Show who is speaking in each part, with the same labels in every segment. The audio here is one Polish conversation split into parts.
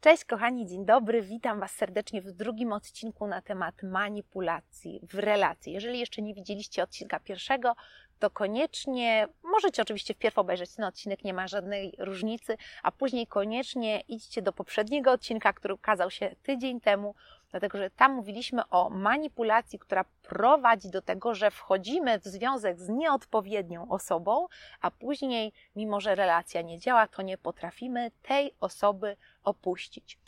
Speaker 1: Cześć kochani, dzień dobry. Witam Was serdecznie w drugim odcinku na temat manipulacji w relacji. Jeżeli jeszcze nie widzieliście odcinka pierwszego, to koniecznie możecie oczywiście wpierw obejrzeć ten odcinek, nie ma żadnej różnicy, a później koniecznie idźcie do poprzedniego odcinka, który ukazał się tydzień temu, dlatego że tam mówiliśmy o manipulacji, która prowadzi do tego, że wchodzimy w związek z nieodpowiednią osobą, a później, mimo że relacja nie działa, to nie potrafimy tej osoby opuścić.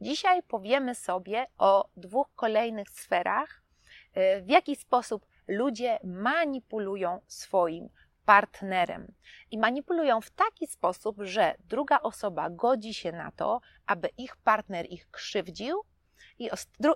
Speaker 1: Dzisiaj powiemy sobie o dwóch kolejnych sferach, w jaki sposób ludzie manipulują swoim partnerem. I manipulują w taki sposób, że druga osoba godzi się na to, aby ich partner ich krzywdził. I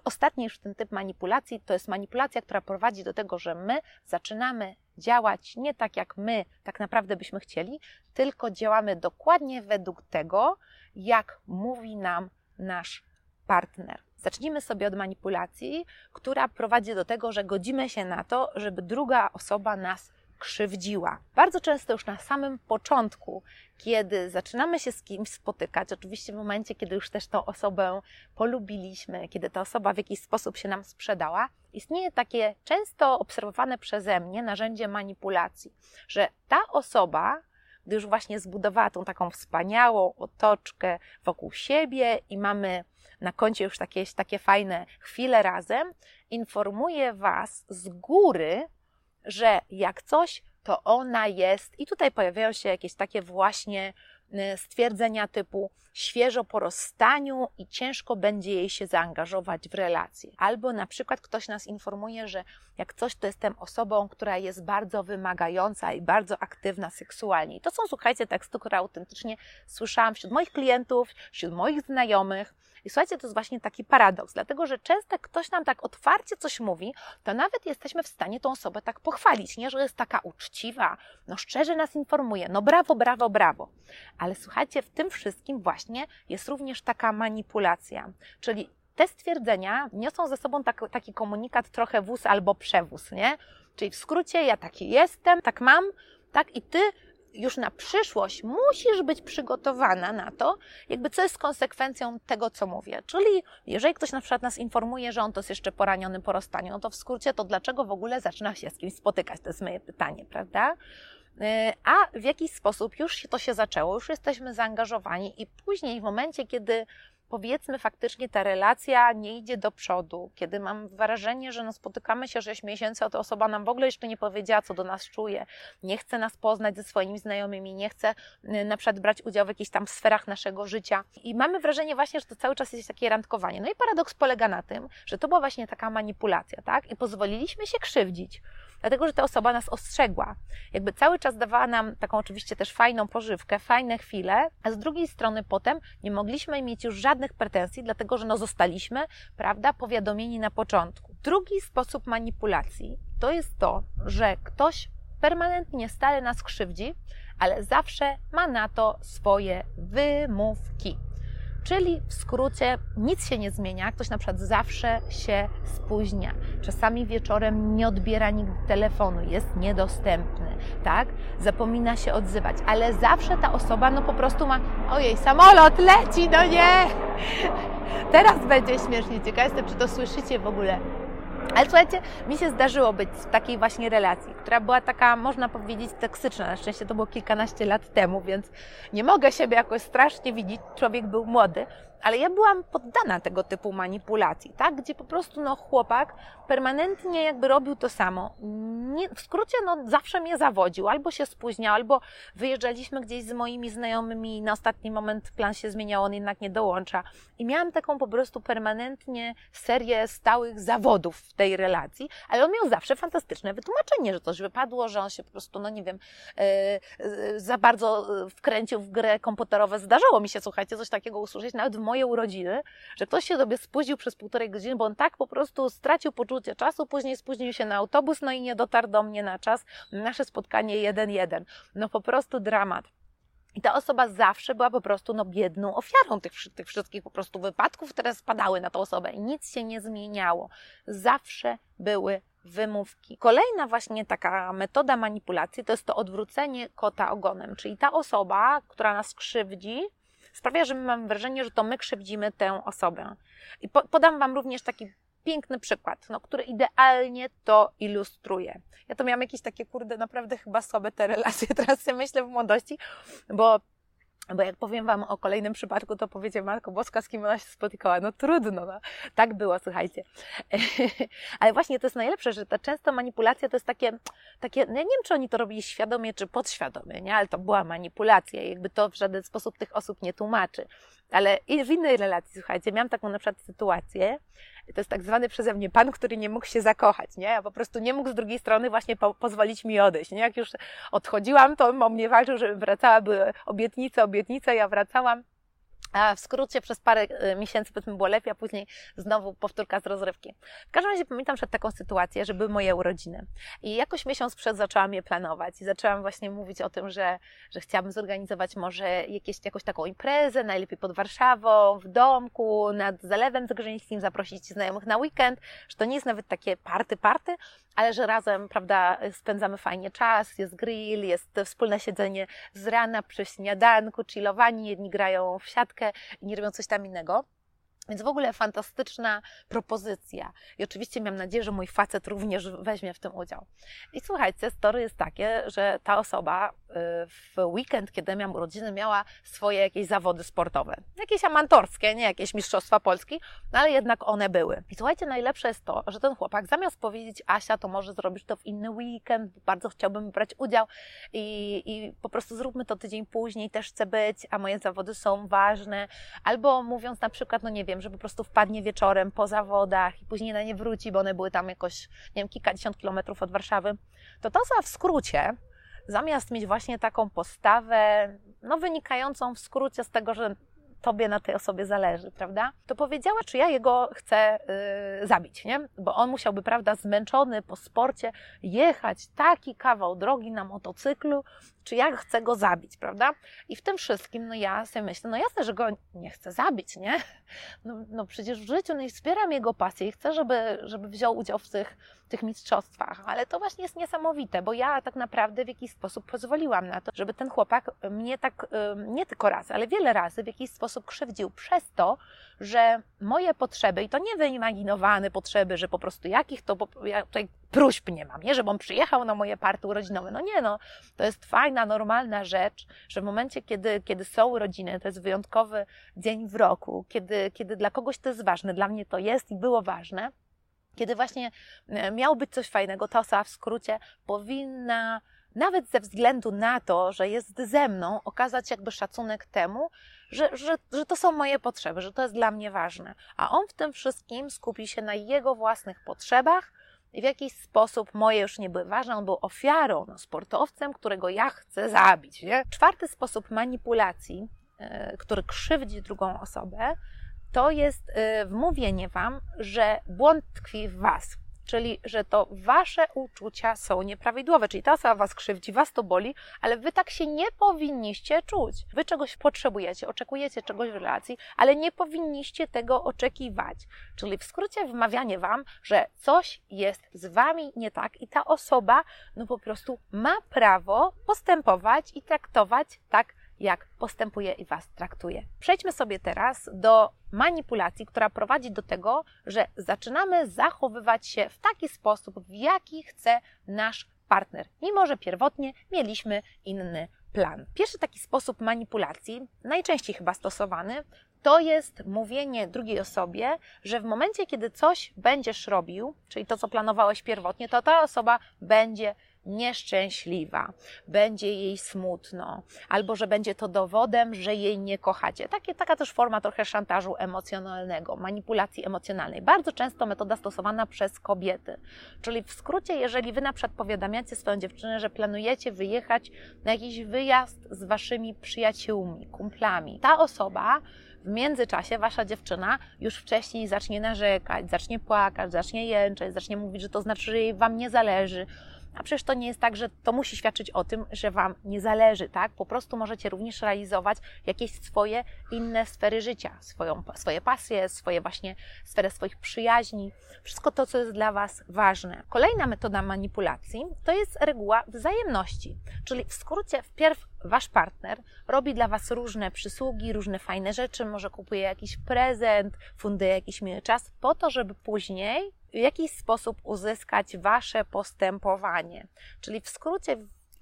Speaker 1: ostatni już ten typ manipulacji to jest manipulacja, która prowadzi do tego, że my zaczynamy działać nie tak, jak my tak naprawdę byśmy chcieli, tylko działamy dokładnie według tego, jak mówi nam nasz partner. Zacznijmy sobie od manipulacji, która prowadzi do tego, że godzimy się na to, żeby druga osoba nas krzywdziła. Bardzo często już na samym początku, kiedy zaczynamy się z kimś spotykać, oczywiście w momencie, kiedy już też tą osobę polubiliśmy, kiedy ta osoba w jakiś sposób się nam sprzedała, istnieje takie często obserwowane przeze mnie narzędzie manipulacji, że ta osoba, gdy już właśnie zbudowała tą taką wspaniałą otoczkę wokół siebie i mamy na koncie już takie, takie fajne chwile razem, informuje Was z góry, że jak coś, to ona jest. I tutaj pojawiają się jakieś takie właśnie y, stwierdzenia typu świeżo po rozstaniu i ciężko będzie jej się zaangażować w relacje. Albo na przykład ktoś nas informuje, że jak coś, to jestem osobą, która jest bardzo wymagająca i bardzo aktywna seksualnie. I to są, słuchajcie, teksty, które autentycznie słyszałam wśród moich klientów, wśród moich znajomych. I słuchajcie, to jest właśnie taki paradoks, dlatego że często ktoś nam tak otwarcie coś mówi, to nawet jesteśmy w stanie tą osobę tak pochwalić, nie, że jest taka uczciwa, no szczerze nas informuje, no brawo, brawo, brawo. Ale słuchajcie, w tym wszystkim właśnie jest również taka manipulacja, czyli te stwierdzenia niosą ze sobą tak, taki komunikat trochę wóz albo przewóz, nie? Czyli w skrócie, ja taki jestem, tak mam, tak i ty już na przyszłość musisz być przygotowana na to, jakby co jest konsekwencją tego, co mówię. Czyli jeżeli ktoś na przykład nas informuje, że on to jest jeszcze poraniony po rozstaniu, no to w skrócie to dlaczego w ogóle zaczyna się z kimś spotykać? To jest moje pytanie, prawda? Y, a w jakiś sposób już to się zaczęło, już jesteśmy zaangażowani i później w momencie, kiedy powiedzmy faktycznie ta relacja nie idzie do przodu, kiedy mam wrażenie, że no spotykamy się 6 miesięcy, a ta osoba nam w ogóle jeszcze nie powiedziała, co do nas czuje, nie chce nas poznać ze swoimi znajomymi, nie chce y, na przykład brać udział w jakichś tam sferach naszego życia i mamy wrażenie właśnie, że to cały czas jest takie randkowanie. No i paradoks polega na tym, że to była właśnie taka manipulacja, tak? I pozwoliliśmy się krzywdzić dlatego że ta osoba nas ostrzegła. Jakby cały czas dawała nam taką oczywiście też fajną pożywkę, fajne chwile, a z drugiej strony potem nie mogliśmy mieć już żadnych pretensji, dlatego że no zostaliśmy, prawda, powiadomieni na początku. Drugi sposób manipulacji to jest to, że ktoś permanentnie stale nas krzywdzi, ale zawsze ma na to swoje wymówki. Czyli w skrócie nic się nie zmienia, ktoś na przykład zawsze się spóźnia. Czasami wieczorem nie odbiera nigdy telefonu, jest niedostępny, tak? Zapomina się odzywać, ale zawsze ta osoba no po prostu ma ojej, samolot leci, no nie! Teraz będzie śmiesznie. Ciekawa jestem, czy to słyszycie w ogóle. Ale słuchajcie, mi się zdarzyło być w takiej właśnie relacji, która była taka, można powiedzieć, toksyczna. Na szczęście to było kilkanaście lat temu, więc nie mogę siebie jakoś strasznie widzieć. Człowiek był młody, ale ja byłam poddana tego typu manipulacji, tak? Gdzie po prostu no, chłopak permanentnie jakby robił to samo. Nie, w skrócie no, zawsze mnie zawodził, albo się spóźniał, albo wyjeżdżaliśmy gdzieś z moimi znajomymi i na ostatni moment plan się zmieniał, on jednak nie dołącza. I miałam taką po prostu permanentnie serię stałych zawodów w tej relacji, ale on miał zawsze fantastyczne wytłumaczenie, że coś wypadło, że on się po prostu, no nie wiem, yy, za bardzo wkręcił w grę komputerowe. Zdarzało mi się, słuchajcie, coś takiego usłyszeć, nawet w moje urodziny, że ktoś się sobie spóźnił przez półtorej godziny, bo on tak po prostu stracił poczucie czasu, później spóźnił się na autobus, no i nie dotarł do mnie na czas. Nasze spotkanie jeden jeden. No po prostu dramat. I ta osoba zawsze była po prostu no, biedną ofiarą tych, tych wszystkich po prostu wypadków, które spadały na tą osobę. I nic się nie zmieniało. Zawsze były wymówki. Kolejna właśnie taka metoda manipulacji to jest to odwrócenie kota ogonem, czyli ta osoba, która nas krzywdzi, sprawia, że my mamy wrażenie, że to my krzywdzimy tę osobę. I po, podam Wam również taki piękny przykład, no, który idealnie to ilustruje. Ja to miałam jakieś takie, kurde, naprawdę chyba słabe te relacje, teraz sobie myślę w młodości, bo bo jak powiem Wam o kolejnym przypadku, to powiecie, Matko Boska, z kim ona się spotykała. No trudno, no. tak było, słuchajcie. Ale właśnie to jest najlepsze, że ta często manipulacja to jest takie, takie no ja nie wiem, czy oni to robili świadomie, czy podświadomie, nie? ale to była manipulacja i jakby to w żaden sposób tych osób nie tłumaczy. Ale i w innej relacji, słuchajcie, miałam taką na przykład sytuację, to jest tak zwany przeze mnie pan, który nie mógł się zakochać, nie? A po prostu nie mógł z drugiej strony właśnie po, pozwolić mi odejść, nie? Jak już odchodziłam, to on o mnie walczył, żebym wracała, były obietnice, obietnice, ja wracałam a w skrócie przez parę e, miesięcy powiedzmy było lepiej, a później znowu powtórka z rozrywki. W każdym razie pamiętam przed taką sytuację, że były moje urodziny. I jakoś miesiąc przed zaczęłam je planować i zaczęłam właśnie mówić o tym, że, że chciałabym zorganizować może jakieś, jakąś taką imprezę, najlepiej pod Warszawą, w domku, nad Zalewem Zagrzeńskim, zaprosić znajomych na weekend, że to nie jest nawet takie party, party, ale że razem, prawda, spędzamy fajnie czas, jest grill, jest wspólne siedzenie z rana przy śniadanku, chillowani, jedni grają w siatkę, inni robią coś tam innego. Więc w ogóle fantastyczna propozycja. I oczywiście miałam nadzieję, że mój facet również weźmie w tym udział. I słuchajcie, story jest takie, że ta osoba y, w weekend, kiedy miałam urodziny, miała swoje jakieś zawody sportowe. Jakieś amatorskie, nie jakieś mistrzostwa Polski, no ale jednak one były. I słuchajcie, najlepsze jest to, że ten chłopak zamiast powiedzieć Asia, to może zrobisz to w inny weekend, bardzo chciałbym brać udział i, i po prostu zróbmy to tydzień później, też chcę być, a moje zawody są ważne. Albo mówiąc na przykład, no nie wiem, wiem, że po prostu wpadnie wieczorem po zawodach i później na nie wróci, bo one były tam jakoś, nie wiem, kilkadziesiąt kilometrów od Warszawy, to to za w skrócie, zamiast mieć właśnie taką postawę, no wynikającą w skrócie z tego, że tobie na tej osobie zależy, prawda? To powiedziała, czy ja jego chcę yy, zabić, nie? Bo on musiałby, prawda, zmęczony po sporcie jechać taki kawał drogi na motocyklu, czy ja chcę go zabić, prawda? I w tym wszystkim, no ja sobie myślę, no jasne, że go nie chcę zabić, nie? No, no przecież w życiu no wspieram jego pasję i chcę, żeby, żeby wziął udział w tych, tych mistrzostwach, ale to właśnie jest niesamowite, bo ja tak naprawdę w jakiś sposób pozwoliłam na to, żeby ten chłopak mnie tak, nie tylko raz, ale wiele razy w jakiś sposób krzywdził przez to, że moje potrzeby, i to nie wyimaginowane potrzeby, że po prostu jakich to, ja tutaj próśb nie mam, nie, żeby on przyjechał na moje party urodzinowe. No nie, no, to jest fajna, normalna rzecz, że w momencie, kiedy, kiedy są urodziny, to jest wyjątkowy dzień w roku, kiedy, kiedy dla kogoś to jest ważne, dla mnie to jest i było ważne, kiedy właśnie e, miał być coś fajnego, ta osoba w skrócie powinna nawet ze względu na to, że jest ze mną, okazać jakby szacunek temu, że, że, że to są moje potrzeby, że to jest dla mnie ważne. A on w tym wszystkim skupi się na jego własnych potrzebach i w jakiś sposób moje już nie były ważne. On był ofiarą, no, sportowcem, którego ja chcę zabić. Nie? Czwarty sposób manipulacji, yy, który krzywdzi drugą osobę, to jest yy, wmówienie Wam, że błąd tkwi w Was czyli że to wasze uczucia są nieprawidłowe, czyli ta osoba was krzywdzi, was to boli, ale wy tak się nie powinniście czuć. Wy czegoś potrzebujecie, oczekujecie czegoś w relacji, ale nie powinniście tego oczekiwać. Czyli w skrócie wmawianie wam, że coś jest z wami nie tak i ta osoba no po prostu ma prawo postępować i traktować tak, jak postępuje i Was traktuje. Przejdźmy sobie teraz do manipulacji, która prowadzi do tego, że zaczynamy zachowywać się w taki sposób, w jaki chce nasz partner, mimo że pierwotnie mieliśmy inny plan. Pierwszy taki sposób manipulacji, najczęściej chyba stosowany, to jest mówienie drugiej osobie, że w momencie, kiedy coś będziesz robił, czyli to, co planowałeś pierwotnie, to ta osoba będzie nieszczęśliwa, będzie jej smutno, albo że będzie to dowodem, że jej nie kochacie. Takie, taka też forma trochę szantażu emocjonalnego, manipulacji emocjonalnej. Bardzo często metoda stosowana przez kobiety. Czyli w skrócie, jeżeli wy na przykład powiadamiacie swoją dziewczynę, że planujecie wyjechać na jakiś wyjazd z waszymi przyjaciółmi, kumplami, ta osoba w międzyczasie wasza dziewczyna już wcześniej zacznie narzekać, zacznie płakać, zacznie jęczeć, zacznie mówić, że to znaczy, że jej wam nie zależy, A przecież to nie jest tak, że to musi świadczyć o tym, że Wam nie zależy, tak? Po prostu możecie również realizować jakieś swoje inne sfery życia, swoją, swoje pasje, swoje właśnie sferę swoich przyjaźni, wszystko to, co jest dla Was ważne. Kolejna metoda manipulacji to jest reguła wzajemności, czyli w skrócie wpierw Wasz partner robi dla Was różne przysługi, różne fajne rzeczy, może kupuje jakiś prezent, funduje jakiś miły czas, po to, żeby później w jakiś sposób uzyskać Wasze postępowanie. Czyli w skrócie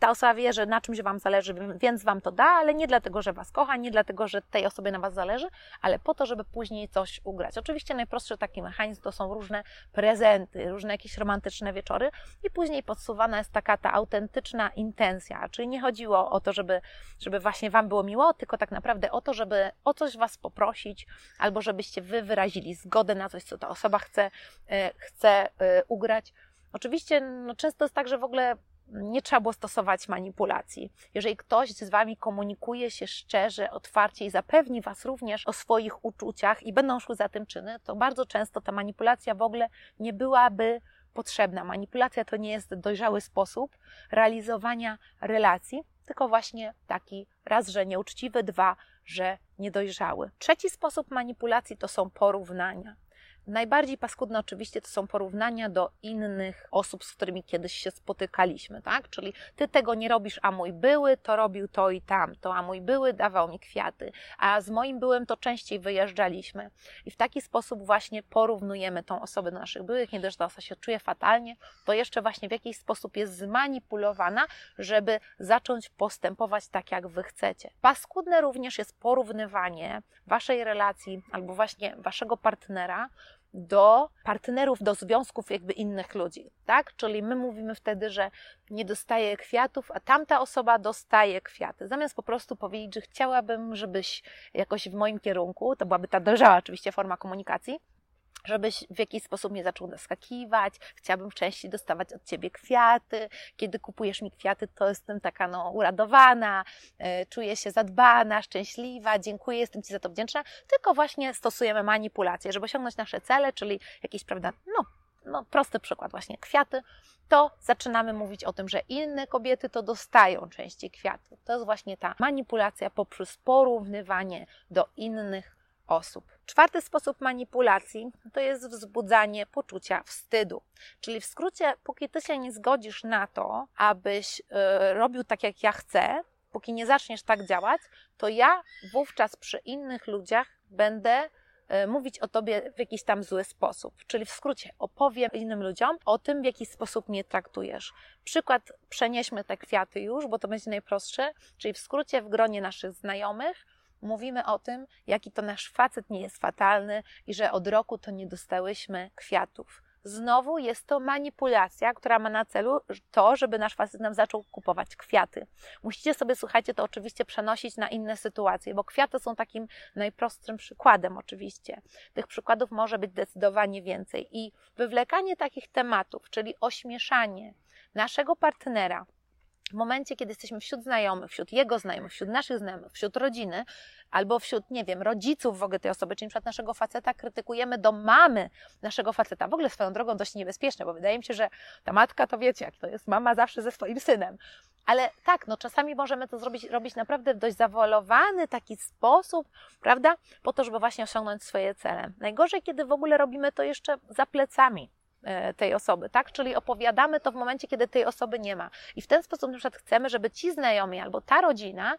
Speaker 1: ta osoba wie, że na czymś Wam zależy, więc Wam to da, ale nie dlatego, że Was kocha, nie dlatego, że tej osobie na Was zależy, ale po to, żeby później coś ugrać. Oczywiście najprostszy taki mechanizm to są różne prezenty, różne jakieś romantyczne wieczory i później podsuwana jest taka ta autentyczna intencja, czyli nie chodziło o to, żeby, żeby właśnie Wam było miło, tylko tak naprawdę o to, żeby o coś Was poprosić, albo żebyście Wy wyrazili zgodę na coś, co ta osoba chce, e, chce e, ugrać. Oczywiście no, często jest tak, że w ogóle nie trzeba było stosować manipulacji. Jeżeli ktoś z Wami komunikuje się szczerze, otwarcie i zapewni Was również o swoich uczuciach i będą szły za tym czyny, to bardzo często ta manipulacja w ogóle nie byłaby potrzebna. Manipulacja to nie jest dojrzały sposób realizowania relacji, tylko właśnie taki raz, że nieuczciwy, dwa, że niedojrzały. Trzeci sposób manipulacji to są porównania. Najbardziej paskudne oczywiście to są porównania do innych osób, z którymi kiedyś się spotykaliśmy, tak? Czyli ty tego nie robisz, a mój były to robił to i tamto, a mój były dawał mi kwiaty, a z moim byłem to częściej wyjeżdżaliśmy. I w taki sposób właśnie porównujemy tą osobę do naszych byłych, nie dość, że ta osoba się czuje fatalnie, to jeszcze właśnie w jakiś sposób jest zmanipulowana, żeby zacząć postępować tak, jak wy chcecie. Paskudne również jest porównywanie waszej relacji albo właśnie waszego partnera do partnerów, do związków jakby innych ludzi, tak? Czyli my mówimy wtedy, że nie dostaje kwiatów, a tamta osoba dostaje kwiaty. Zamiast po prostu powiedzieć, że chciałabym, żebyś jakoś w moim kierunku, to byłaby ta dojrzała oczywiście forma komunikacji, żebyś w jakiś sposób mnie zaczął naskakiwać, chciałabym częściej dostawać od Ciebie kwiaty, kiedy kupujesz mi kwiaty, to jestem taka no uradowana, yy, czuję się zadbana, szczęśliwa, dziękuję, jestem Ci za to wdzięczna, tylko właśnie stosujemy manipulację, żeby osiągnąć nasze cele, czyli jakieś, prawda, no, no prosty przykład właśnie, kwiaty, to zaczynamy mówić o tym, że inne kobiety to dostają częściej kwiaty. To jest właśnie ta manipulacja poprzez porównywanie do innych osób. Czwarty sposób manipulacji to jest wzbudzanie poczucia wstydu. Czyli w skrócie, póki ty się nie zgodzisz na to, abyś yy, robił tak, jak ja chcę, póki nie zaczniesz tak działać, to ja wówczas przy innych ludziach będę y, mówić o tobie w jakiś tam zły sposób. Czyli w skrócie opowiem innym ludziom o tym, w jaki sposób mnie traktujesz. Przykład, przenieśmy te kwiaty już, bo to będzie najprostsze, czyli w skrócie w gronie naszych znajomych mówimy o tym, jaki to nasz facet nie jest fatalny i że od roku to nie dostałyśmy kwiatów. Znowu jest to manipulacja, która ma na celu to, żeby nasz facet nam zaczął kupować kwiaty. Musicie sobie, słuchajcie, to oczywiście przenosić na inne sytuacje, bo kwiaty są takim najprostszym przykładem, oczywiście. Tych przykładów może być zdecydowanie więcej. I wywlekanie takich tematów, czyli ośmieszanie naszego partnera, w momencie, kiedy jesteśmy wśród znajomych, wśród jego znajomych, wśród naszych znajomych, wśród rodziny, albo wśród, nie wiem, rodziców w ogóle tej osoby, czyli np. naszego faceta krytykujemy do mamy naszego faceta. W ogóle swoją drogą dość niebezpieczne, bo wydaje mi się, że ta matka to wiecie, jak to jest mama zawsze ze swoim synem. Ale tak, no czasami możemy to zrobić, robić naprawdę w dość zawolowany taki sposób, prawda? Po to, żeby właśnie osiągnąć swoje cele. Najgorzej, kiedy w ogóle robimy to jeszcze za plecami tej osoby, tak? Czyli opowiadamy to w momencie, kiedy tej osoby nie ma. I w ten sposób na przykład chcemy, żeby ci znajomi albo ta rodzina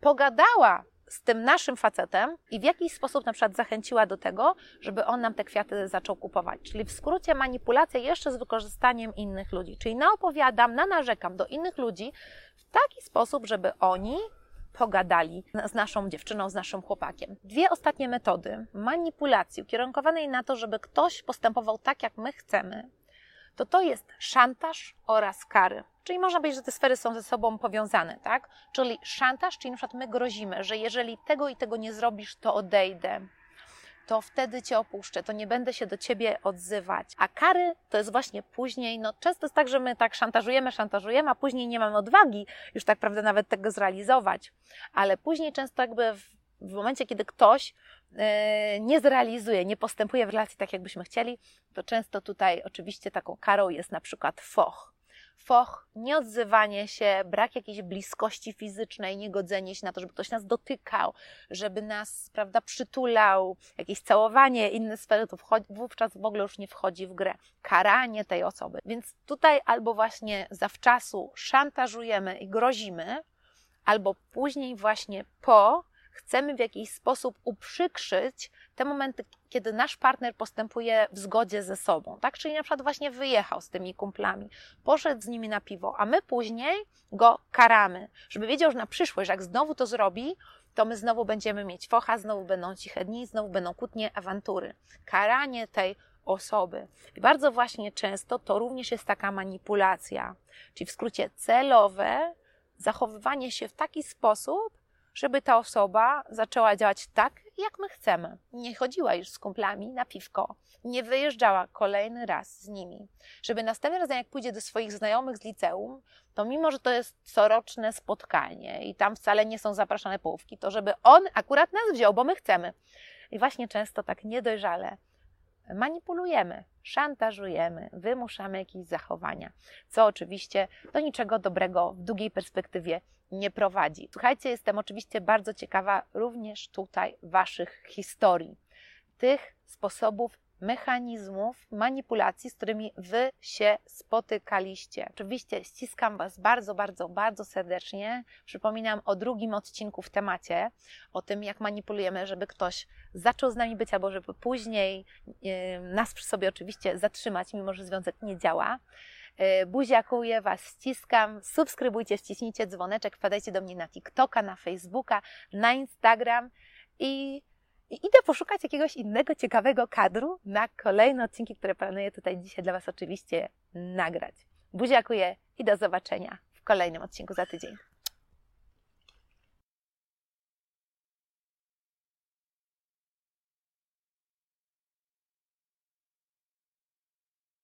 Speaker 1: pogadała z tym naszym facetem i w jakiś sposób na przykład zachęciła do tego, żeby on nam te kwiaty zaczął kupować. Czyli w skrócie manipulacja jeszcze z wykorzystaniem innych ludzi. Czyli naopowiadam, na narzekam do innych ludzi w taki sposób, żeby oni pogadali z naszą dziewczyną, z naszym chłopakiem. Dwie ostatnie metody manipulacji ukierunkowanej na to, żeby ktoś postępował tak, jak my chcemy, to to jest szantaż oraz kary. Czyli można powiedzieć, że te sfery są ze sobą powiązane, tak? Czyli szantaż, czyli na przykład my grozimy, że jeżeli tego i tego nie zrobisz, to odejdę, to wtedy cię opuszczę, to nie będę się do ciebie odzywać. A kary to jest właśnie później, no często jest tak, że my tak szantażujemy, szantażujemy, a później nie mamy odwagi już tak prawdę nawet tego zrealizować. Ale później często jakby w, w momencie, kiedy ktoś yy, nie zrealizuje, nie postępuje w relacji tak, jakbyśmy chcieli, to często tutaj oczywiście taką karą jest na przykład foch. Foch, nieodzywanie się, brak jakiejś bliskości fizycznej, niegodzenie się na to, żeby ktoś nas dotykał, żeby nas, prawda, przytulał, jakieś całowanie, inne sfery, to wchodzi, wówczas w ogóle już nie wchodzi w grę. Karanie tej osoby. Więc tutaj albo właśnie zawczasu szantażujemy i grozimy, albo później właśnie po chcemy w jakiś sposób uprzykrzyć te momenty, kiedy nasz partner postępuje w zgodzie ze sobą, tak? Czyli na przykład właśnie wyjechał z tymi kumplami, poszedł z nimi na piwo, a my później go karamy, żeby wiedział, że na przyszłość, jak znowu to zrobi, to my znowu będziemy mieć focha, znowu będą ciche dni, znowu będą kłótnie, awantury. Karanie tej osoby. I bardzo właśnie często to również jest taka manipulacja, czyli w skrócie celowe zachowywanie się w taki sposób, żeby ta osoba zaczęła działać tak, jak my chcemy. Nie chodziła już z kumplami na piwko, nie wyjeżdżała kolejny raz z nimi. Żeby następnym razem, jak pójdzie do swoich znajomych z liceum, to mimo, że to jest coroczne spotkanie i tam wcale nie są zapraszane połówki, to żeby on akurat nas wziął, bo my chcemy. I właśnie często tak niedojrzale manipulujemy, szantażujemy, wymuszamy jakieś zachowania, co oczywiście do niczego dobrego w długiej perspektywie nie prowadzi. Słuchajcie, jestem oczywiście bardzo ciekawa również tutaj Waszych historii, tych sposobów mechanizmów manipulacji, z którymi Wy się spotykaliście. Oczywiście ściskam Was bardzo, bardzo, bardzo serdecznie. Przypominam o drugim odcinku w temacie, o tym, jak manipulujemy, żeby ktoś zaczął z nami być, albo żeby później yy, nas przy sobie oczywiście zatrzymać, mimo że związek nie działa. Yy, buziakuję Was, ściskam, subskrybujcie, ściśnijcie dzwoneczek, wpadajcie do mnie na TikToka, na Facebooka, na Instagram i i idę poszukać jakiegoś innego ciekawego kadru na kolejne odcinki, które planuję tutaj dzisiaj dla Was oczywiście nagrać. Buziakuję i do zobaczenia w kolejnym odcinku za tydzień.